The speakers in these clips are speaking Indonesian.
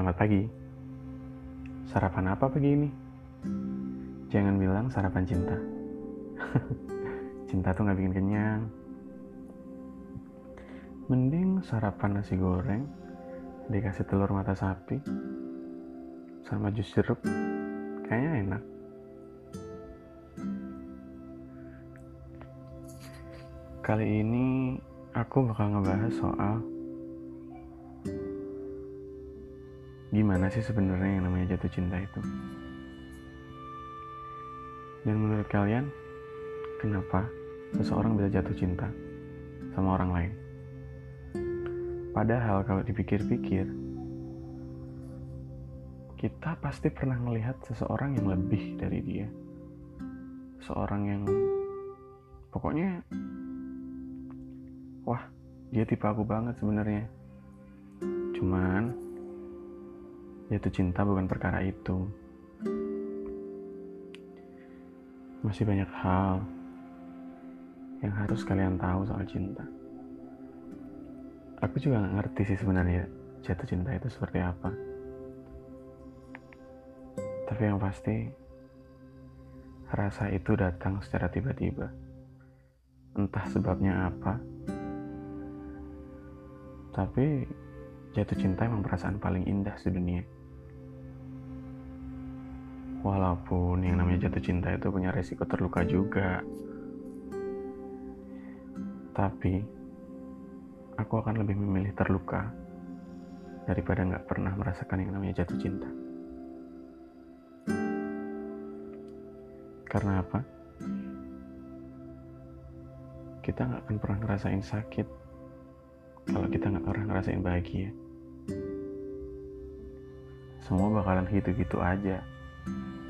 Selamat pagi. Sarapan apa pagi ini? Jangan bilang sarapan cinta. cinta tuh gak bikin kenyang. Mending sarapan nasi goreng, dikasih telur mata sapi, sama jus jeruk. Kayaknya enak. Kali ini aku bakal ngebahas soal gimana sih sebenarnya yang namanya jatuh cinta itu? Dan menurut kalian kenapa seseorang bisa jatuh cinta sama orang lain? Padahal kalau dipikir-pikir kita pasti pernah melihat seseorang yang lebih dari dia. Seorang yang pokoknya wah dia tipe aku banget sebenarnya. Cuman Jatuh cinta bukan perkara itu. Masih banyak hal yang harus kalian tahu soal cinta. Aku juga gak ngerti sih sebenarnya jatuh cinta itu seperti apa. Tapi yang pasti, rasa itu datang secara tiba-tiba. Entah sebabnya apa, tapi jatuh cinta emang perasaan paling indah sedunia. Walaupun yang namanya jatuh cinta itu punya resiko terluka juga. Tapi, aku akan lebih memilih terluka daripada nggak pernah merasakan yang namanya jatuh cinta. Karena apa? Kita nggak akan pernah ngerasain sakit kalau kita nggak pernah ngerasain bahagia. Semua bakalan gitu-gitu aja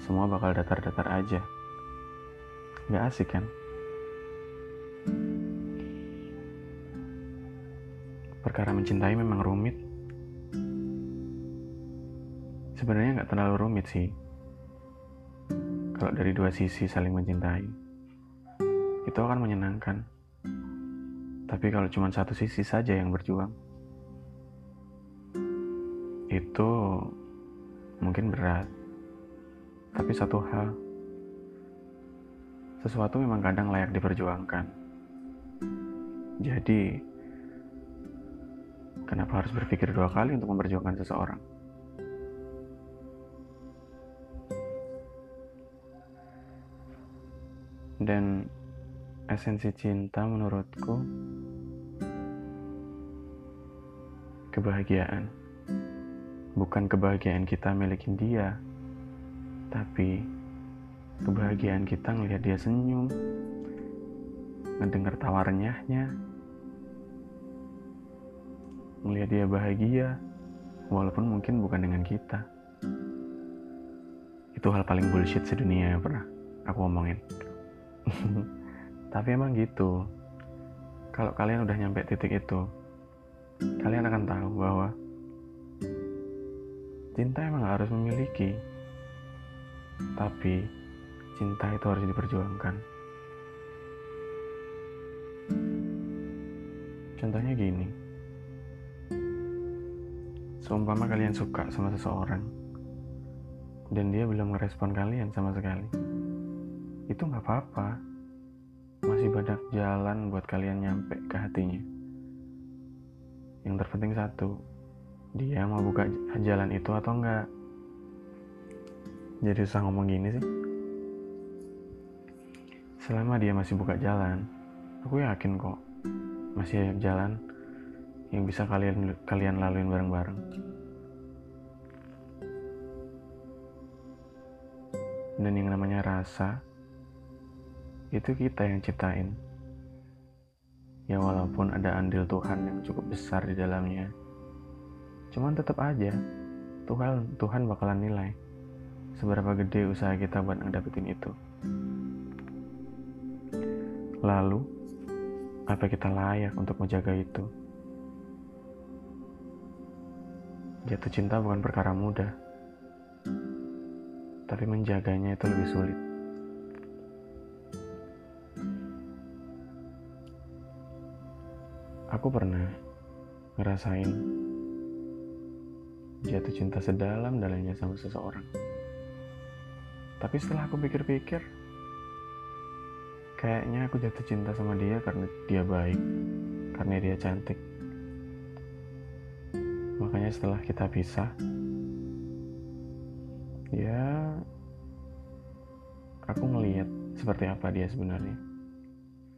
semua bakal datar-datar aja. Gak asik kan? Perkara mencintai memang rumit. Sebenarnya nggak terlalu rumit sih. Kalau dari dua sisi saling mencintai, itu akan menyenangkan. Tapi kalau cuma satu sisi saja yang berjuang, itu mungkin berat. Tapi satu hal, sesuatu memang kadang layak diperjuangkan. Jadi, kenapa harus berpikir dua kali untuk memperjuangkan seseorang? Dan esensi cinta menurutku kebahagiaan. Bukan kebahagiaan kita milikin dia, tapi kebahagiaan kita ngelihat dia senyum, ngedengar tawa renyahnya, ngelihat dia bahagia, walaupun mungkin bukan dengan kita. Itu hal paling bullshit sedunia yang pernah aku omongin. Tapi emang gitu. Kalau kalian udah nyampe titik itu, kalian akan tahu bahwa cinta emang harus memiliki tapi cinta itu harus diperjuangkan. Contohnya gini. Seumpama kalian suka sama seseorang dan dia belum merespon kalian sama sekali. Itu nggak apa-apa. Masih banyak jalan buat kalian nyampe ke hatinya. Yang terpenting satu, dia mau buka jalan itu atau enggak jadi susah ngomong gini sih. Selama dia masih buka jalan aku yakin kok masih ada jalan yang bisa kalian kalian laluin bareng-bareng. Dan yang namanya rasa itu kita yang ciptain. Ya walaupun ada andil Tuhan yang cukup besar di dalamnya cuman tetap aja Tuhan Tuhan bakalan nilai seberapa gede usaha kita buat ngedapetin itu. Lalu, apa kita layak untuk menjaga itu? Jatuh cinta bukan perkara mudah, tapi menjaganya itu lebih sulit. Aku pernah ngerasain jatuh cinta sedalam-dalamnya sama seseorang. Tapi setelah aku pikir-pikir, kayaknya aku jatuh cinta sama dia karena dia baik, karena dia cantik. Makanya setelah kita pisah, ya aku ngeliat seperti apa dia sebenarnya.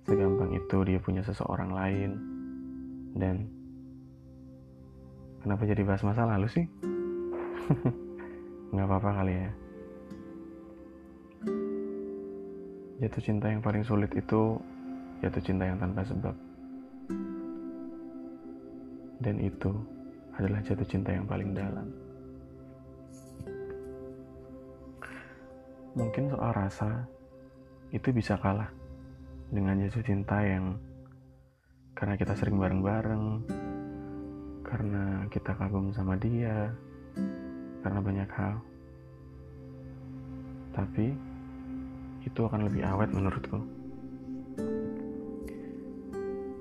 Segampang itu dia punya seseorang lain dan kenapa jadi bahas masa lalu sih? Nggak apa-apa kali ya. Jatuh cinta yang paling sulit itu jatuh cinta yang tanpa sebab. Dan itu adalah jatuh cinta yang paling dalam. Mungkin soal rasa itu bisa kalah dengan jatuh cinta yang karena kita sering bareng-bareng, karena kita kagum sama dia, karena banyak hal. Tapi itu akan lebih awet menurutku.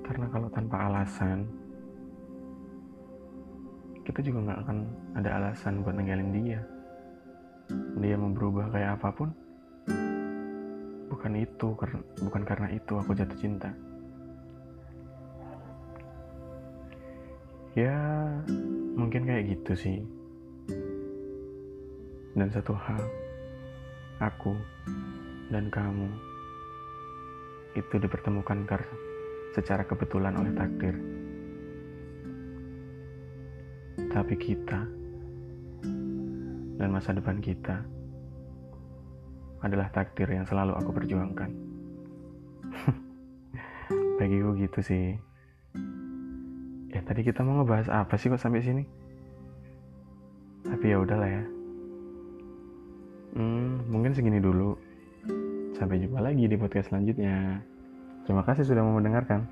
Karena kalau tanpa alasan, kita juga nggak akan ada alasan buat ninggalin dia. Dia mau berubah kayak apa pun, bukan itu, bukan karena itu aku jatuh cinta. Ya, mungkin kayak gitu sih. Dan satu hal, aku dan kamu itu dipertemukan secara kebetulan oleh takdir. Tapi kita dan masa depan kita adalah takdir yang selalu aku perjuangkan. Bagiku gitu sih. Ya tadi kita mau ngebahas apa sih kok sampai sini? Tapi ya udahlah ya. Hmm, mungkin segini dulu. Sampai jumpa lagi di podcast selanjutnya. Terima kasih sudah mau mendengarkan.